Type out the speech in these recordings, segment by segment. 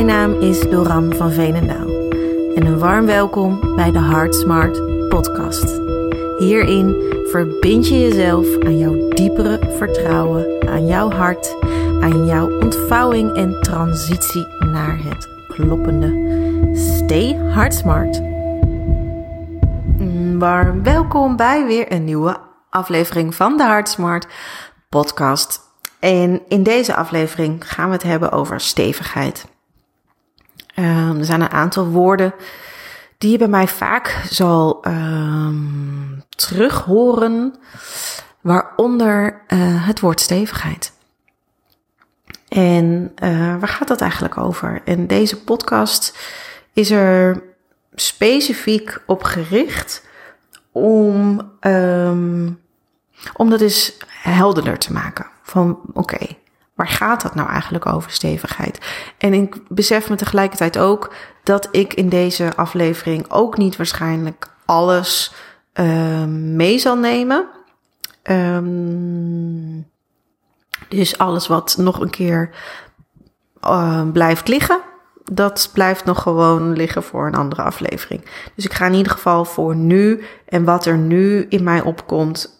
Mijn naam is Doran van Veenendaal en een warm welkom bij de Heart Smart podcast. Hierin verbind je jezelf aan jouw diepere vertrouwen, aan jouw hart, aan jouw ontvouwing en transitie naar het kloppende. Stay Heart Smart. Warm welkom bij weer een nieuwe aflevering van de Heart Smart podcast. En in deze aflevering gaan we het hebben over stevigheid. Um, er zijn een aantal woorden die je bij mij vaak zal um, terug horen, waaronder uh, het woord stevigheid. En uh, waar gaat dat eigenlijk over? En deze podcast is er specifiek op gericht om, um, om dat eens helderder te maken. Van oké, waar gaat dat nou eigenlijk over stevigheid? En ik besef me tegelijkertijd ook dat ik in deze aflevering ook niet waarschijnlijk alles uh, mee zal nemen. Um, dus alles wat nog een keer uh, blijft liggen, dat blijft nog gewoon liggen voor een andere aflevering. Dus ik ga in ieder geval voor nu en wat er nu in mij opkomt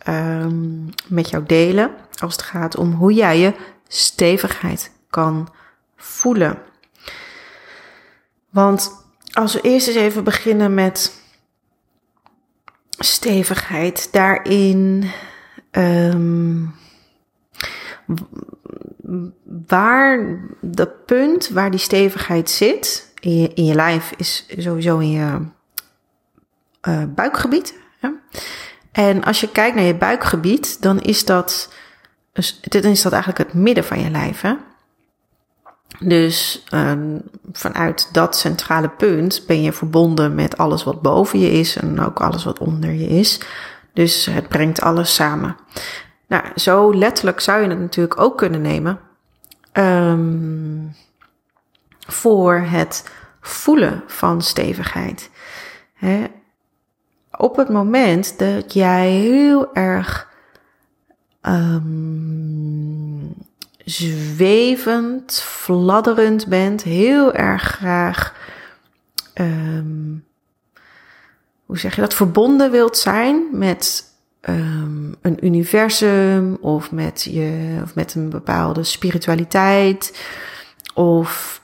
met jou delen. Als het gaat om hoe jij je stevigheid kan voelen. Want als we eerst eens even beginnen met stevigheid, daarin um, waar de punt waar die stevigheid zit in je, in je lijf is sowieso in je uh, buikgebied. En als je kijkt naar je buikgebied, dan is dat, dan is dat eigenlijk het midden van je lijf. Hè? Dus um, vanuit dat centrale punt ben je verbonden met alles wat boven je is en ook alles wat onder je is. Dus het brengt alles samen. Nou, zo letterlijk zou je het natuurlijk ook kunnen nemen um, voor het voelen van stevigheid. He, op het moment dat jij heel erg um, zwevend, fladderend bent, heel erg graag, um, hoe zeg je dat, verbonden wilt zijn met um, een universum of met, je, of met een bepaalde spiritualiteit of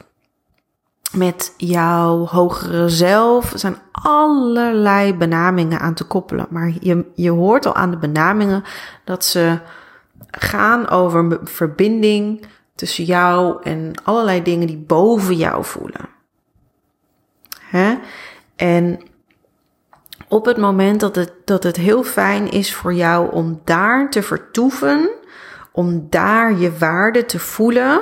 met jouw hogere zelf. Er zijn allerlei benamingen aan te koppelen. Maar je, je hoort al aan de benamingen dat ze gaan over verbinding tussen jou en allerlei dingen die boven jou voelen. Hè? En op het moment dat het, dat het heel fijn is voor jou om daar te vertoeven, om daar je waarde te voelen,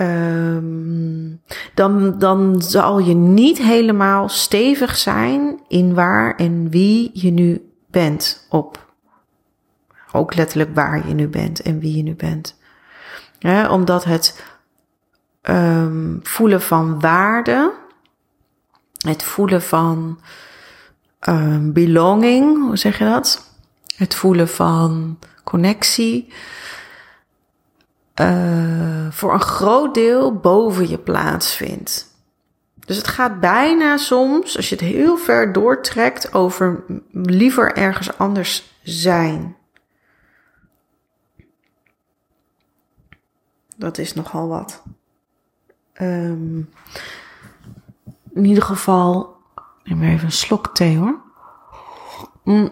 um, dan, dan zal je niet helemaal stevig zijn in waar en wie je nu bent op. Ook letterlijk waar je nu bent en wie je nu bent. Omdat het um, voelen van waarde, het voelen van um, belonging, hoe zeg je dat? Het voelen van connectie. Uh, voor een groot deel boven je plaatsvindt. Dus het gaat bijna soms, als je het heel ver doortrekt, over liever ergens anders zijn. Dat is nogal wat. Um, in ieder geval Neem maar even een slok thee hoor. Mm.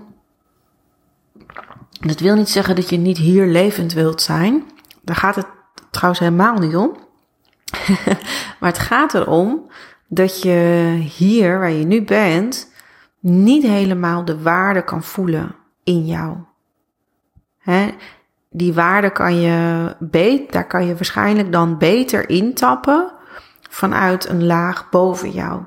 Dat wil niet zeggen dat je niet hier levend wilt zijn. Daar gaat het trouwens helemaal niet om. maar het gaat erom dat je hier, waar je nu bent, niet helemaal de waarde kan voelen in jou. Hè? Die waarde kan je, beet, daar kan je waarschijnlijk dan beter intappen vanuit een laag boven jou.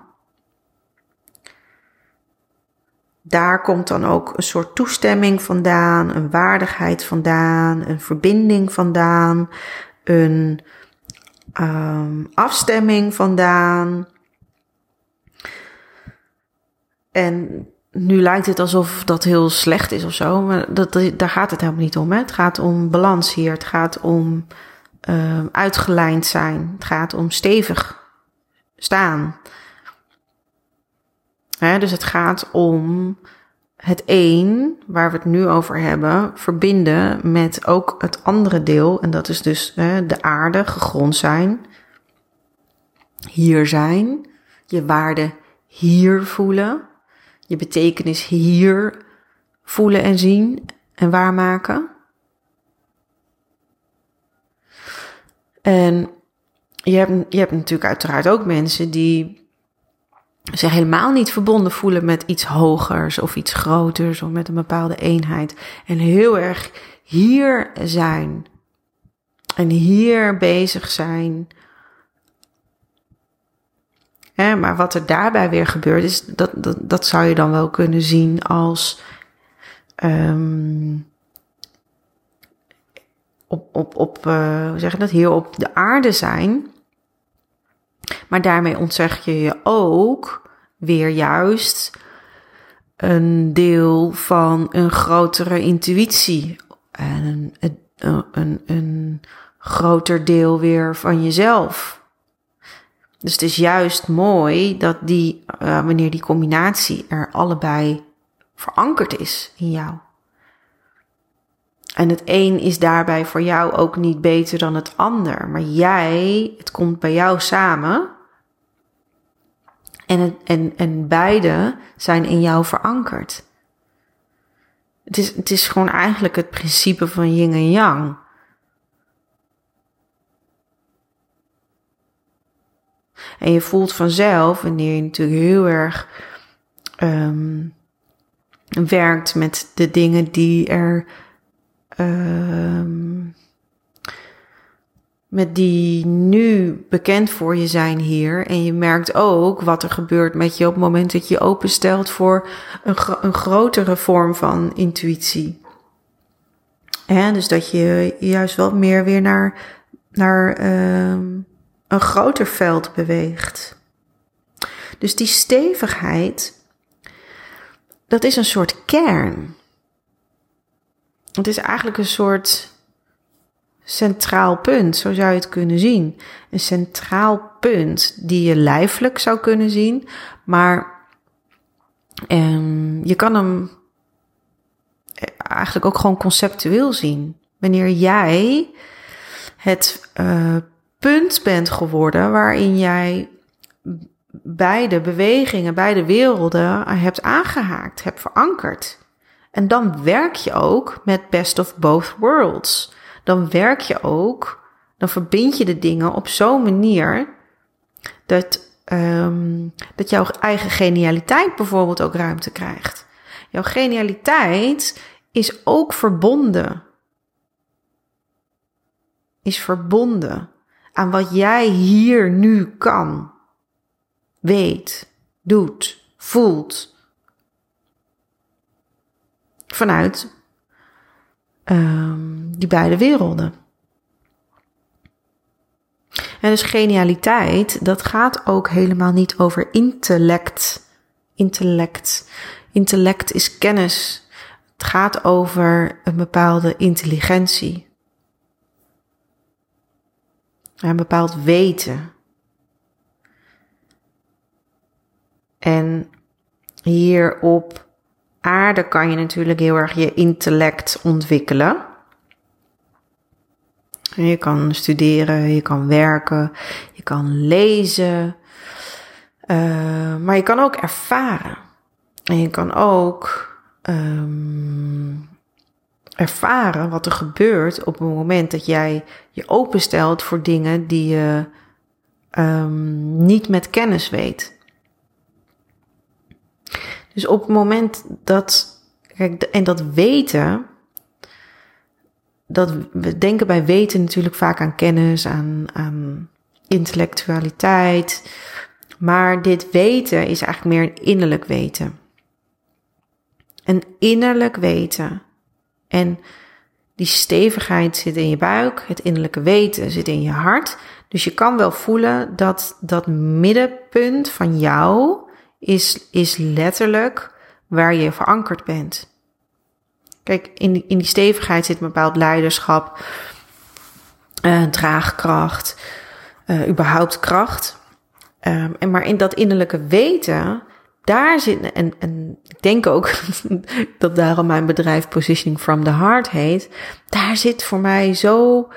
Daar komt dan ook een soort toestemming vandaan, een waardigheid vandaan, een verbinding vandaan, een um, afstemming vandaan. En nu lijkt het alsof dat heel slecht is of zo, maar dat, daar gaat het helemaal niet om. Hè? Het gaat om balans hier, het gaat om um, uitgelijnd zijn, het gaat om stevig staan. Dus het gaat om het een, waar we het nu over hebben, verbinden met ook het andere deel. En dat is dus de aarde, gegrond zijn, hier zijn, je waarde hier voelen, je betekenis hier voelen en zien en waarmaken. En je hebt, je hebt natuurlijk uiteraard ook mensen die zich helemaal niet verbonden voelen met iets hogers of iets groters of met een bepaalde eenheid. En heel erg hier zijn. En hier bezig zijn. maar wat er daarbij weer gebeurt, is dat, dat, zou je dan wel kunnen zien als um, op, op, op uh, hoe zeg je dat, hier op de aarde zijn. Maar daarmee ontzeg je je ook weer juist een deel van een grotere intuïtie. En een, een, een, groter deel weer van jezelf. Dus het is juist mooi dat die, uh, wanneer die combinatie er allebei verankerd is in jou. En het een is daarbij voor jou ook niet beter dan het ander. Maar jij, het komt bij jou samen. En, en, en beide zijn in jou verankerd. Het is, het is gewoon eigenlijk het principe van yin en yang. En je voelt vanzelf, wanneer je natuurlijk heel erg um, werkt met de dingen die er Ehm, met die nu bekend voor je zijn hier. En je merkt ook wat er gebeurt met je op het moment dat je openstelt voor een, een grotere vorm van intuïtie. En dus dat je juist wat meer weer naar, naar ehm, een groter veld beweegt. Dus die stevigheid, dat is een soort kern. Het is eigenlijk een soort centraal punt, zo zou je het kunnen zien. Een centraal punt die je lijfelijk zou kunnen zien, maar um, je kan hem eigenlijk ook gewoon conceptueel zien. Wanneer jij het uh, punt bent geworden waarin jij beide bewegingen, beide werelden hebt aangehaakt, hebt verankerd. En dan werk je ook met best of both worlds. Dan werk je ook, dan verbind je de dingen op zo'n manier dat, um, dat jouw eigen genialiteit bijvoorbeeld ook ruimte krijgt. Jouw genialiteit is ook verbonden. Is verbonden aan wat jij hier nu kan, weet, doet, voelt vanuit um, die beide werelden. En dus genialiteit, dat gaat ook helemaal niet over intellect. Intellect. Intellect is kennis. Het gaat over een bepaalde intelligentie. Een bepaald weten. En hierop aarde kan je natuurlijk heel erg je intellect ontwikkelen. Je kan studeren, je kan werken, je kan lezen. Uh, maar je kan ook ervaren. En je kan ook um, ervaren wat er gebeurt op het moment dat jij je openstelt voor dingen die je um, niet met kennis weet. Dus op het moment dat, en dat weten, dat we denken bij weten natuurlijk vaak aan kennis, aan, aan intellectualiteit. Maar dit weten is eigenlijk meer een innerlijk weten. Een innerlijk weten. En die stevigheid zit in je buik, het innerlijke weten zit in je hart. Dus je kan wel voelen dat dat middenpunt van jou, is, is letterlijk waar je verankerd bent. Kijk, in die, in die stevigheid zit een bepaald leiderschap, uh, draagkracht, uh, überhaupt kracht. Um, en maar in dat innerlijke weten, daar zit, en, en ik denk ook dat daarom mijn bedrijf Positioning from the Heart heet, daar zit voor mij zo,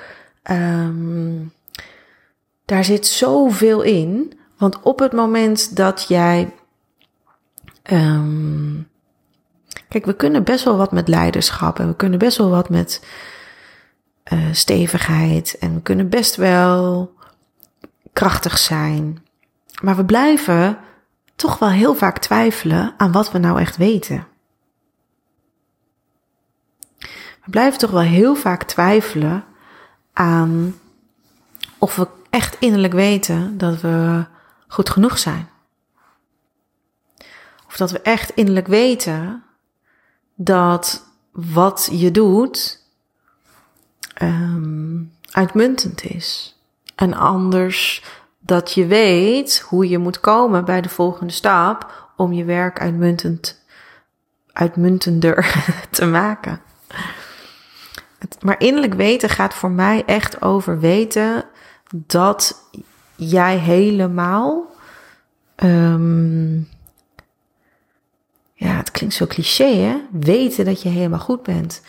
um, daar zit zoveel in. Want op het moment dat jij, um, kijk, we kunnen best wel wat met leiderschap en we kunnen best wel wat met uh, stevigheid en we kunnen best wel krachtig zijn. Maar we blijven toch wel heel vaak twijfelen aan wat we nou echt weten. We blijven toch wel heel vaak twijfelen aan of we echt innerlijk weten dat we goed genoeg zijn. Dat we echt innerlijk weten dat wat je doet um, uitmuntend is. En anders dat je weet hoe je moet komen bij de volgende stap om je werk uitmuntend, uitmuntender te maken. Maar innerlijk weten gaat voor mij echt over weten dat jij helemaal. Um, ja, het klinkt zo cliché, hè? Weten dat je helemaal goed bent.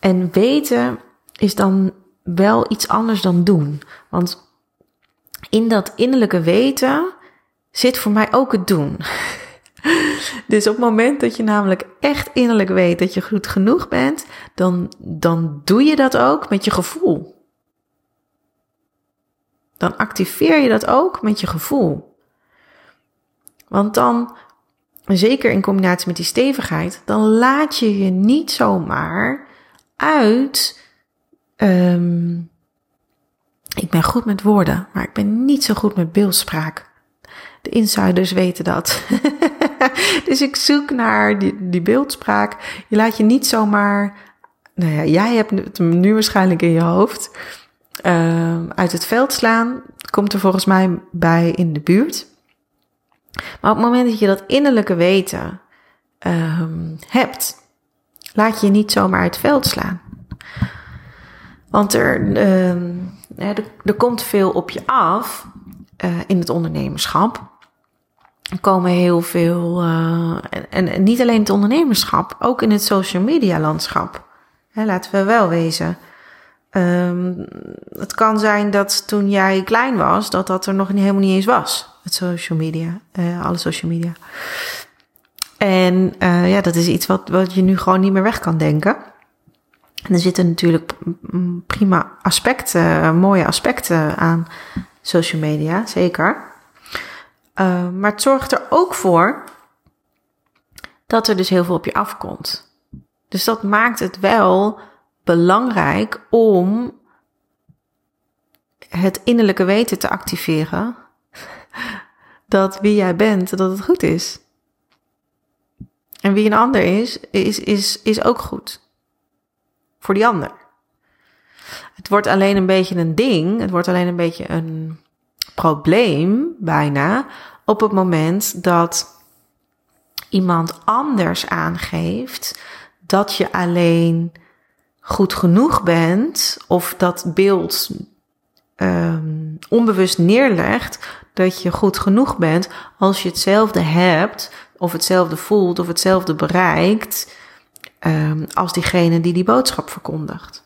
En weten is dan wel iets anders dan doen. Want in dat innerlijke weten zit voor mij ook het doen. dus op het moment dat je namelijk echt innerlijk weet dat je goed genoeg bent, dan, dan doe je dat ook met je gevoel. Dan activeer je dat ook met je gevoel. Want dan, zeker in combinatie met die stevigheid, dan laat je je niet zomaar uit um, ik ben goed met woorden, maar ik ben niet zo goed met beeldspraak. De insiders weten dat. dus ik zoek naar die, die beeldspraak. Je laat je niet zomaar. Nou ja, jij hebt het nu waarschijnlijk in je hoofd. Uh, uit het veld slaan komt er volgens mij bij in de buurt. Maar op het moment dat je dat innerlijke weten uh, hebt, laat je je niet zomaar uit het veld slaan. Want er, uh, er, er, komt veel op je af uh, in het ondernemerschap. Er komen heel veel, uh, en, en, niet alleen het ondernemerschap, ook in het social media landschap. Hè, laten we wel wezen. Um, het kan zijn dat toen jij klein was, dat dat er nog helemaal niet eens was. Het social media, uh, alle social media. En ja, dat is iets wat, wat je nu gewoon niet meer weg kan denken. En er zitten natuurlijk prima aspecten, mooie aspecten aan social media, zeker. Uh, maar het zorgt er ook voor dat er dus heel veel op je afkomt. Dus dat maakt het wel belangrijk om het innerlijke weten te activeren. Dat wie jij bent, dat het goed is. En wie een ander is, is, is, is ook goed voor die ander. Het wordt alleen een beetje een ding, het wordt alleen een beetje een probleem bijna op het moment dat iemand anders aangeeft dat je alleen goed genoeg bent of dat beeld um, onbewust neerlegt dat je goed genoeg bent als je hetzelfde hebt of hetzelfde voelt of hetzelfde bereikt um, als diegene die die boodschap verkondigt.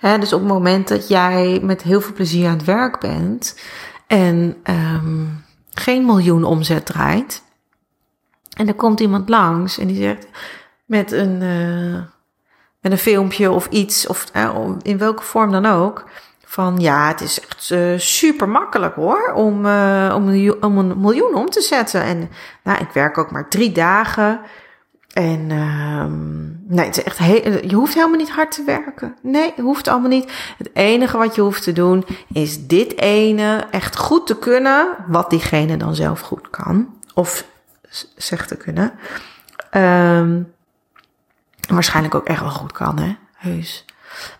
dus op het moment dat jij met heel veel plezier aan het werk bent en um, geen miljoen omzet draait, en er komt iemand langs en die zegt met een, uh, met een filmpje of iets, of uh, in welke vorm dan ook, van ja, het is echt uh, super makkelijk hoor, om, om, een, om een miljoen om te zetten. En nou, ik werk ook maar drie dagen. En uh, nee, het is echt heel, je hoeft helemaal niet hard te werken. Nee, hoeft allemaal niet. Het enige wat je hoeft te doen is dit ene echt goed te kunnen, wat diegene dan zelf goed kan. Of zegt te kunnen. Um, waarschijnlijk ook echt wel goed kan, hè? Heus.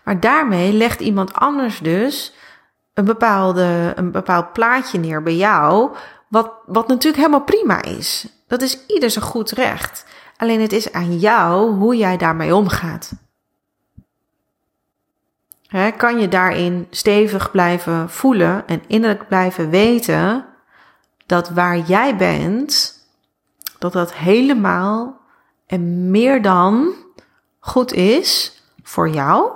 Maar daarmee legt iemand anders dus een, bepaalde, een bepaald plaatje neer bij jou, wat, wat natuurlijk helemaal prima is. Dat is ieder zijn goed recht. Alleen het is aan jou hoe jij daarmee omgaat. Hè, kan je daarin stevig blijven voelen en innerlijk blijven weten dat waar jij bent, dat dat helemaal en meer dan goed is voor jou.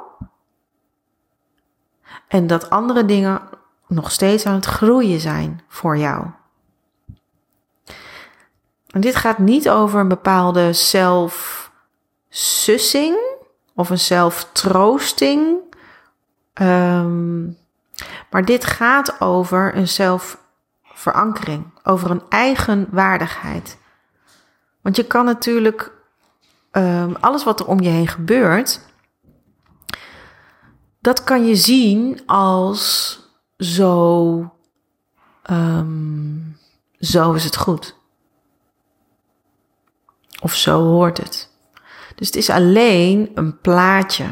En dat andere dingen nog steeds aan het groeien zijn voor jou. En dit gaat niet over een bepaalde zelfsussing of een zelftroosting. Um, maar dit gaat over een zelfverankering, over een eigen waardigheid. Want je kan natuurlijk um, alles wat er om je heen gebeurt, dat kan je zien als zo, um, zo is het goed. Of zo hoort het. Dus het is alleen een plaatje.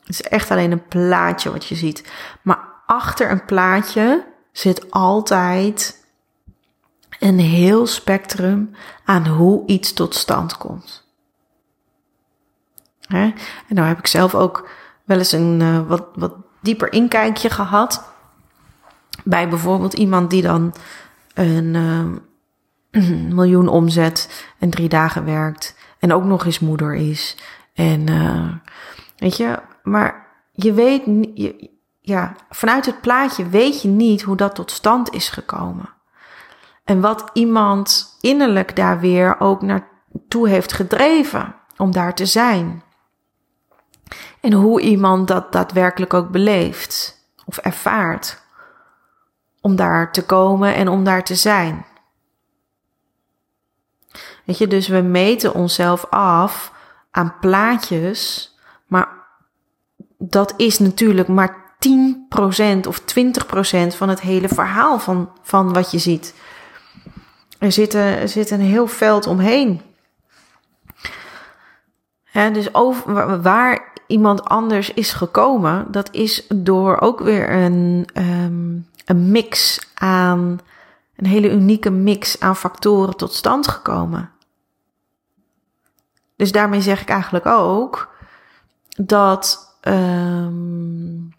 Het is echt alleen een plaatje wat je ziet. Maar achter een plaatje zit altijd een heel spectrum aan hoe iets tot stand komt. En nou heb ik zelf ook wel eens een uh, wat, wat dieper inkijkje gehad. Bij bijvoorbeeld iemand die dan een uh, miljoen omzet en drie dagen werkt. En ook nog eens moeder is. En uh, weet je, maar je weet, ja, vanuit het plaatje weet je niet hoe dat tot stand is gekomen. En wat iemand innerlijk daar weer ook naartoe heeft gedreven om daar te zijn. En hoe iemand dat daadwerkelijk ook beleeft of ervaart. Om daar te komen en om daar te zijn. Weet je, dus we meten onszelf af aan plaatjes, maar dat is natuurlijk maar 10% of 20% van het hele verhaal van, van wat je ziet. Er zit, een, er zit een heel veld omheen. Ja, dus over, waar iemand anders is gekomen, dat is door ook weer een, um, een mix aan, een hele unieke mix aan factoren tot stand gekomen. Dus daarmee zeg ik eigenlijk ook dat, um,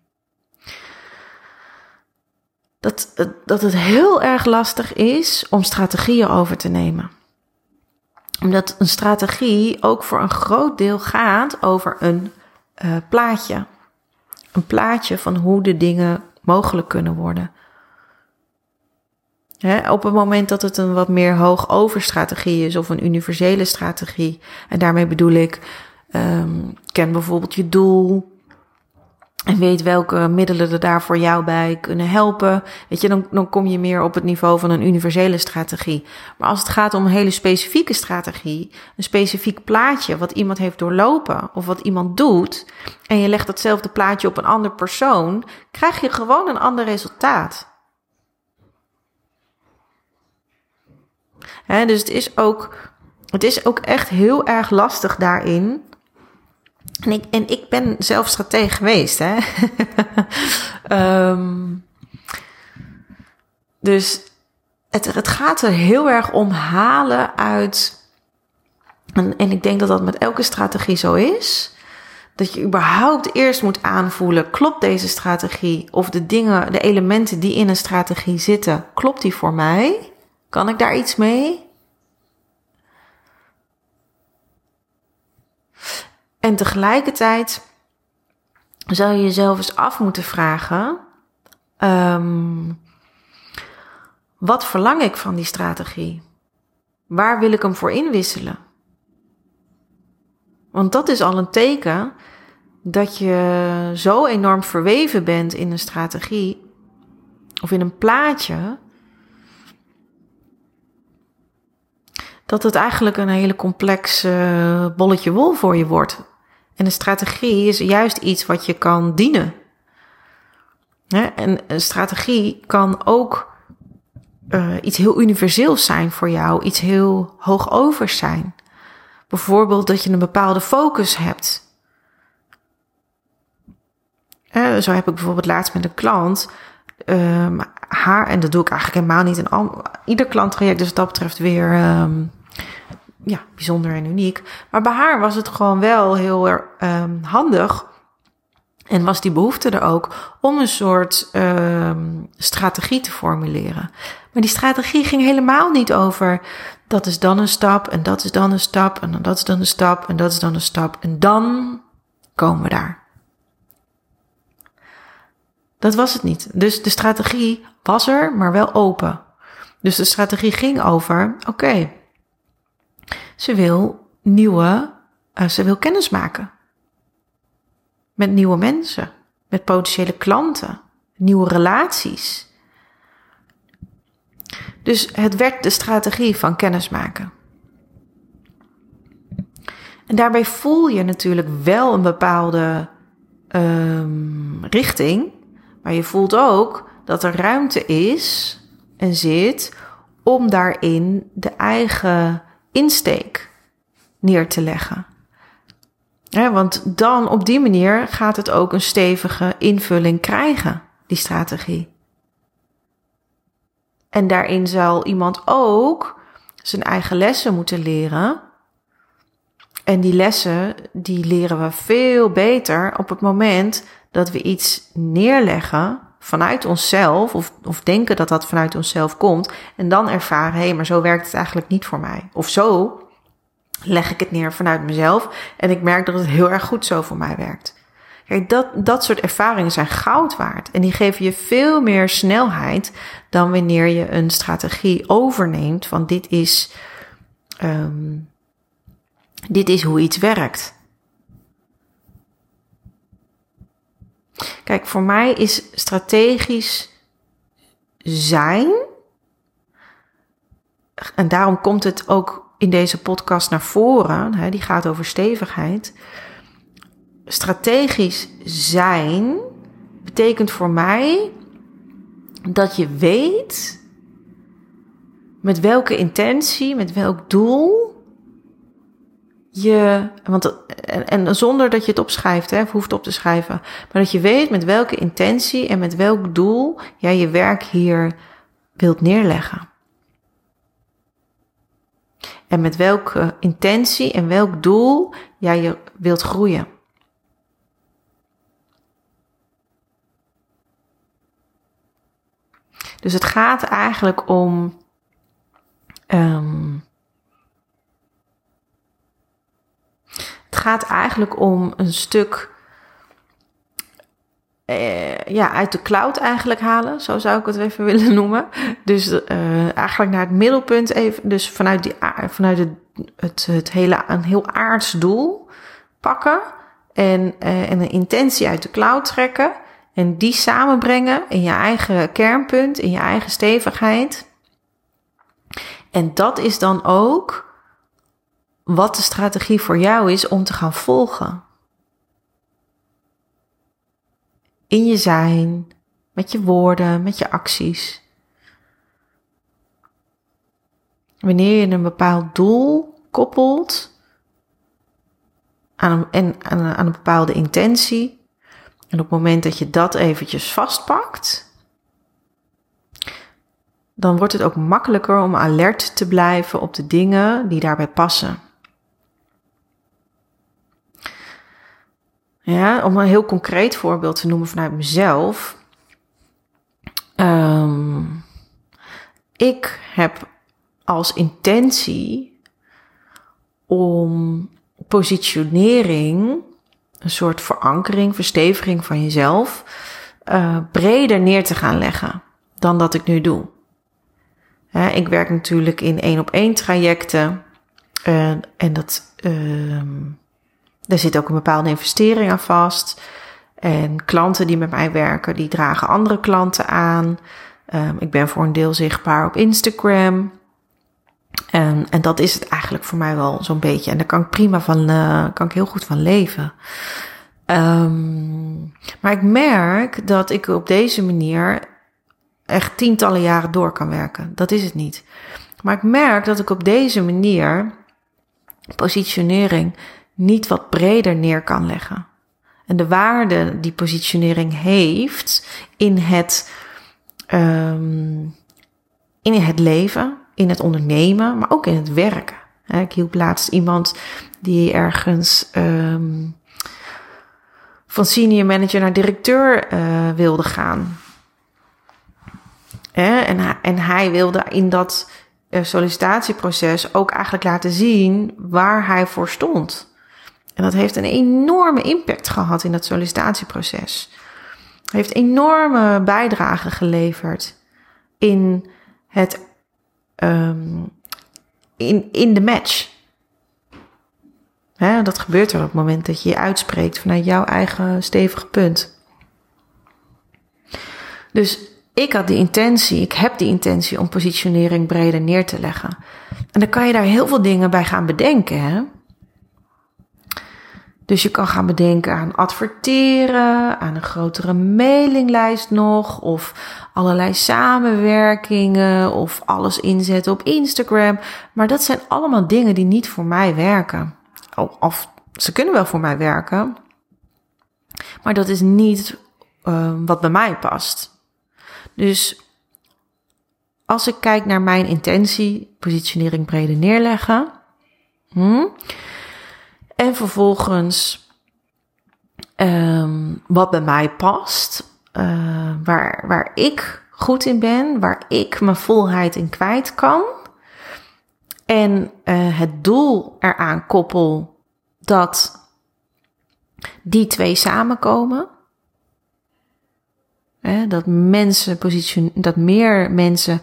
dat, dat het heel erg lastig is om strategieën over te nemen omdat een strategie ook voor een groot deel gaat over een uh, plaatje. Een plaatje van hoe de dingen mogelijk kunnen worden. Op het moment dat het een wat meer hoog strategie is of een universele strategie. En daarmee bedoel ik, um, ken bijvoorbeeld je doel, en weet welke middelen er daar voor jou bij kunnen helpen. Weet je, dan, dan kom je meer op het niveau van een universele strategie. Maar als het gaat om een hele specifieke strategie, een specifiek plaatje wat iemand heeft doorlopen of wat iemand doet, en je legt datzelfde plaatje op een ander persoon, krijg je gewoon een ander resultaat. Dus het is, ook, het is ook echt heel erg lastig daarin en ik, en ik ben zelf stratege geweest, hè. um, dus het, het gaat er heel erg om halen uit. En, en ik denk dat dat met elke strategie zo is. Dat je überhaupt eerst moet aanvoelen: klopt deze strategie? Of de dingen, de elementen die in een strategie zitten, klopt die voor mij? Kan ik daar iets mee? En tegelijkertijd zou je jezelf eens af moeten vragen: um, wat verlang ik van die strategie? Waar wil ik hem voor inwisselen? Want dat is al een teken dat je zo enorm verweven bent in een strategie of in een plaatje, dat het eigenlijk een hele complex bolletje wol voor je wordt. En een strategie is juist iets wat je kan dienen. En een strategie kan ook uh, iets heel universeels zijn voor jou, iets heel hoogovers zijn. Bijvoorbeeld dat je een bepaalde focus hebt. Zo heb ik bijvoorbeeld laatst met een klant um, haar, en dat doe ik eigenlijk helemaal niet in al, ieder klanttraject, dus wat dat betreft weer um, ja, bijzonder en uniek. Maar bij haar was het gewoon wel heel um, handig En was die behoefte er ook om een soort ehm, strategie te formuleren. Maar die strategie ging helemaal niet over dat is dan een stap en dat is dan een stap en dat is dan een stap en dat is dan een stap en dan komen we daar. Dat was het niet. Dus de strategie was er, maar wel open. Dus de strategie ging over: oké, ze wil nieuwe, uh, ze wil kennis maken met nieuwe mensen, met potentiële klanten, nieuwe relaties. Dus het werd de strategie van kennismaken. En daarbij voel je natuurlijk wel een bepaalde um, richting, maar je voelt ook dat er ruimte is en zit om daarin de eigen insteek neer te leggen. want dan op die manier gaat het ook een stevige invulling krijgen, die strategie. En daarin zal iemand ook zijn eigen lessen moeten leren. En die lessen, die leren we veel beter op het moment dat we iets neerleggen vanuit onszelf, of, of denken dat dat vanuit onszelf komt, en dan ervaren, hé, hey, maar zo werkt het eigenlijk niet voor mij. Of zo leg ik het neer vanuit mezelf en ik merk dat het heel erg goed zo voor mij werkt. Dat, dat soort ervaringen zijn goud waard. En die geven je veel meer snelheid dan wanneer je een strategie overneemt van dit is, um, dit is hoe iets werkt. Kijk, voor mij is strategisch zijn. En daarom komt het ook in deze podcast naar voren. Hè, die gaat over stevigheid. Strategisch zijn betekent voor mij dat je weet met welke intentie, met welk doel je, want, en, en zonder dat je het opschrijft, hè, hoeft op te schrijven, maar dat je weet met welke intentie en met welk doel jij je werk hier wilt neerleggen. En met welke intentie en welk doel jij je wilt groeien. Dus het gaat eigenlijk om um, Het gaat eigenlijk om een stuk uh, ja, uit de cloud eigenlijk halen, zo zou ik het even willen noemen. Dus uh, eigenlijk naar het middelpunt even, dus vanuit, die, vanuit het, het, hele, een heel aards doel pakken en, uh, en een intentie uit de cloud trekken en die samenbrengen in je eigen kernpunt, in je eigen stevigheid. En dat is dan ook wat de strategie voor jou is om te gaan volgen. In je zijn, met je woorden, met je acties. Wanneer je een bepaald doel koppelt aan een, en aan een, aan een bepaalde intentie, en op het moment dat je dat eventjes vastpakt, dan wordt het ook makkelijker om alert te blijven op de dingen die daarbij passen. Ja, om een heel concreet voorbeeld te noemen vanuit mezelf. Um, ik heb als intentie om positionering, een soort verankering, versteviging van jezelf, uh, breder neer te gaan leggen dan dat ik nu doe. ik werk natuurlijk in één op één trajecten. Uh, en dat, uh, daar zit ook een bepaalde investering aan vast. En klanten die met mij werken, die dragen andere klanten aan. Um, ik ben voor een deel zichtbaar op Instagram. En, en dat is het eigenlijk voor mij wel zo'n beetje. En daar kan ik prima van, uh, kan ik heel goed van leven. Um, maar ik merk dat ik op deze manier echt tientallen jaren door kan werken. Dat is het niet. Maar ik merk dat ik op deze manier positionering niet wat breder neer kan leggen. En de waarde die positionering heeft in het, um, in het leven, in het ondernemen, maar ook in het werken. Ik hielp laatst iemand die ergens um, van senior manager naar directeur uh, wilde gaan. En, hij, wilde in dat uh, sollicitatieproces ook eigenlijk laten zien waar hij voor stond. En dat heeft een enorme impact gehad in dat sollicitatieproces. Heeft enorme bijdrage geleverd in het um, in, in de match. Hè, dat gebeurt er op het moment dat je je uitspreekt vanuit jouw eigen stevige punt. Dus ik had de intentie, ik heb de intentie om positionering breder neer te leggen. En dan kan je daar heel veel dingen bij gaan bedenken. Hè? Dus je kan gaan bedenken aan adverteren, aan een grotere mailinglijst nog, of allerlei samenwerkingen, of alles inzetten op Instagram. Maar dat zijn allemaal dingen die niet voor mij werken. Of ze kunnen wel voor mij werken, maar dat is niet uh, wat bij mij past. Dus als ik kijk naar mijn intentie, positionering breder neerleggen. Hm, en vervolgens um, wat bij mij past, uh, waar, waar ik goed in ben, waar ik mijn volheid in kwijt kan. En uh, het doel eraan koppel dat die twee samenkomen. Hè, dat mensen position, dat meer mensen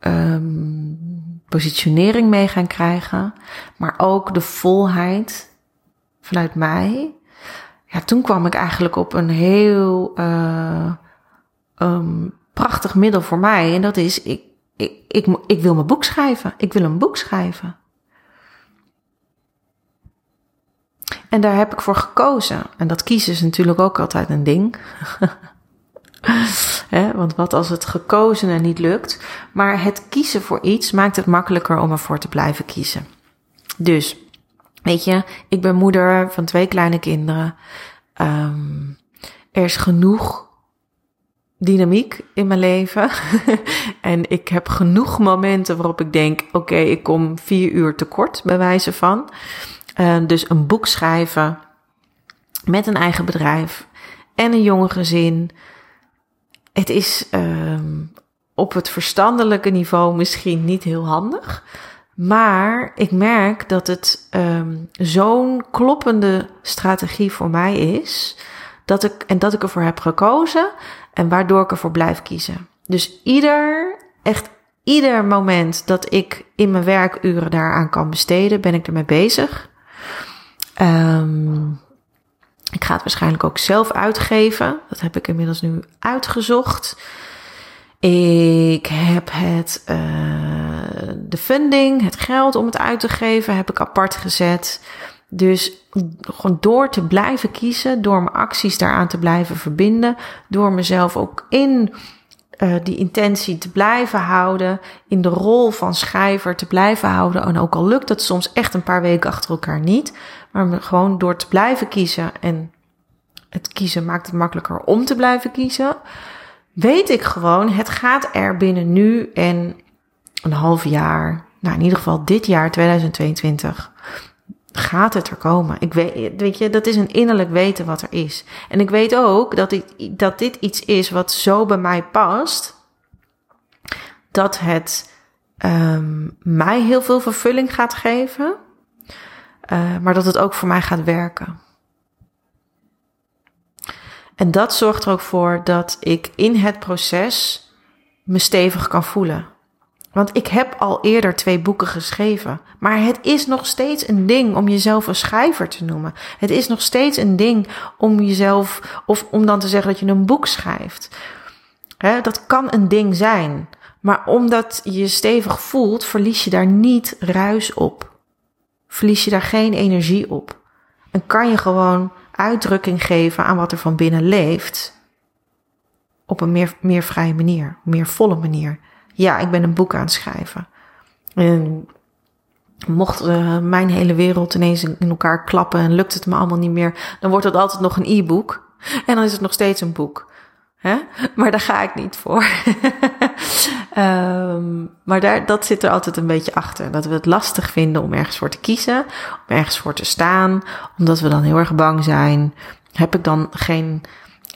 um, positionering mee gaan krijgen, maar ook de volheid vanuit mij. Ja, toen kwam ik eigenlijk op een heel uh, um, prachtig middel voor mij. En dat is, ik, ik, ik, ik wil mijn boek schrijven. Ik wil een boek schrijven. En daar heb ik voor gekozen. En dat kiezen is natuurlijk ook altijd een ding. want wat als het gekozen en niet lukt? Maar het kiezen voor iets maakt het makkelijker om ervoor te blijven kiezen. Dus, weet je, ik ben moeder van twee kleine kinderen. Um, er is genoeg dynamiek in mijn leven. en ik heb genoeg momenten waarop ik denk: oké, ik kom vier uur tekort, bij wijze van. Uh, dus een boek schrijven met een eigen bedrijf en een jonge gezin het is um, op het verstandelijke niveau misschien niet heel handig. Maar ik merk dat het um, zo'n kloppende strategie voor mij is. Dat ik, en dat ik ervoor heb gekozen. En waardoor ik ervoor blijf kiezen. Dus ieder, echt ieder moment dat ik in mijn werkuren daaraan kan besteden, ben ik ermee bezig. Um, ik ga het waarschijnlijk ook zelf uitgeven. Dat heb ik inmiddels nu uitgezocht. Ik heb het, uh, de funding, het geld om het uit te geven, heb ik apart gezet. Dus gewoon door te blijven kiezen, door mijn acties daaraan te blijven verbinden, door mezelf ook in uh, die intentie te blijven houden, in de rol van schrijver te blijven houden. En ook al lukt dat soms echt een paar weken achter elkaar niet, maar gewoon door te blijven kiezen en het kiezen maakt het makkelijker om te blijven kiezen, weet ik gewoon, het gaat er binnen nu en een half jaar, nou in ieder geval dit jaar 2022, gaat het er komen. Ik weet, weet je, dat is een innerlijk weten wat er is. En ik weet ook dat, ik, dat dit iets is wat zo bij mij past, dat het um, mij heel veel vervulling gaat geven, uh, maar dat het ook voor mij gaat werken. En dat zorgt er ook voor dat ik in het proces me stevig kan voelen. Want ik heb al eerder twee boeken geschreven. Maar het is nog steeds een ding om jezelf een schrijver te noemen. Het is nog steeds een ding om jezelf, of om dan te zeggen dat je een boek schrijft. dat kan een ding zijn. Maar omdat je je stevig voelt, verlies je daar niet ruis op. Verlies je daar geen energie op. En kan je gewoon uitdrukking geven aan wat er van binnen leeft. Op een meer, meer vrije manier, meer volle manier. Ja, ik ben een boek aan het schrijven. En mocht uh, mijn hele wereld ineens in elkaar klappen en lukt het me allemaal niet meer, dan wordt het altijd nog een e-book. En dan is het nog steeds een boek. Hè? Maar daar ga ik niet voor. um, maar daar, dat zit er altijd een beetje achter. Dat we het lastig vinden om ergens voor te kiezen, om ergens voor te staan, omdat we dan heel erg bang zijn Heb ik dan geen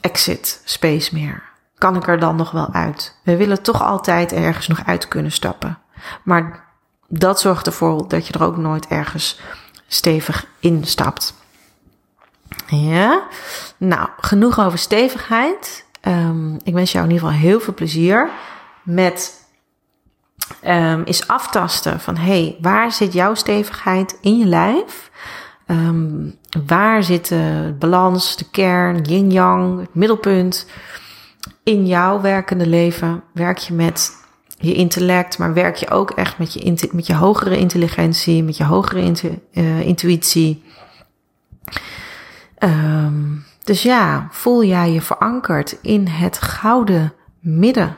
exit space meer? Kan ik er dan nog wel uit? We willen toch altijd ergens nog uit kunnen stappen. Maar dat zorgt ervoor dat je er ook nooit ergens stevig instapt. Ja, nou, genoeg over stevigheid. Um, ik wens jou in ieder geval heel veel plezier met um, is aftasten van hey, waar zit jouw stevigheid in je lijf? Um, waar zit de balans, de kern, yin-yang, het middelpunt in jouw werkende leven? Werk je met je intellect, maar werk je ook echt met je, met je hogere intelligentie, met je hogere uh, intuïtie? Um, dus ja, voel jij je verankerd in het gouden midden,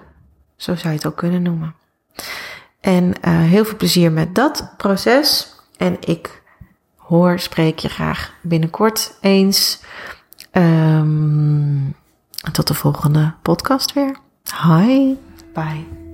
zo zou je het ook kunnen noemen. En uh, heel veel plezier met dat proces. En ik hoor, spreek je graag binnenkort eens. Um, tot de volgende podcast weer. Hi, bye.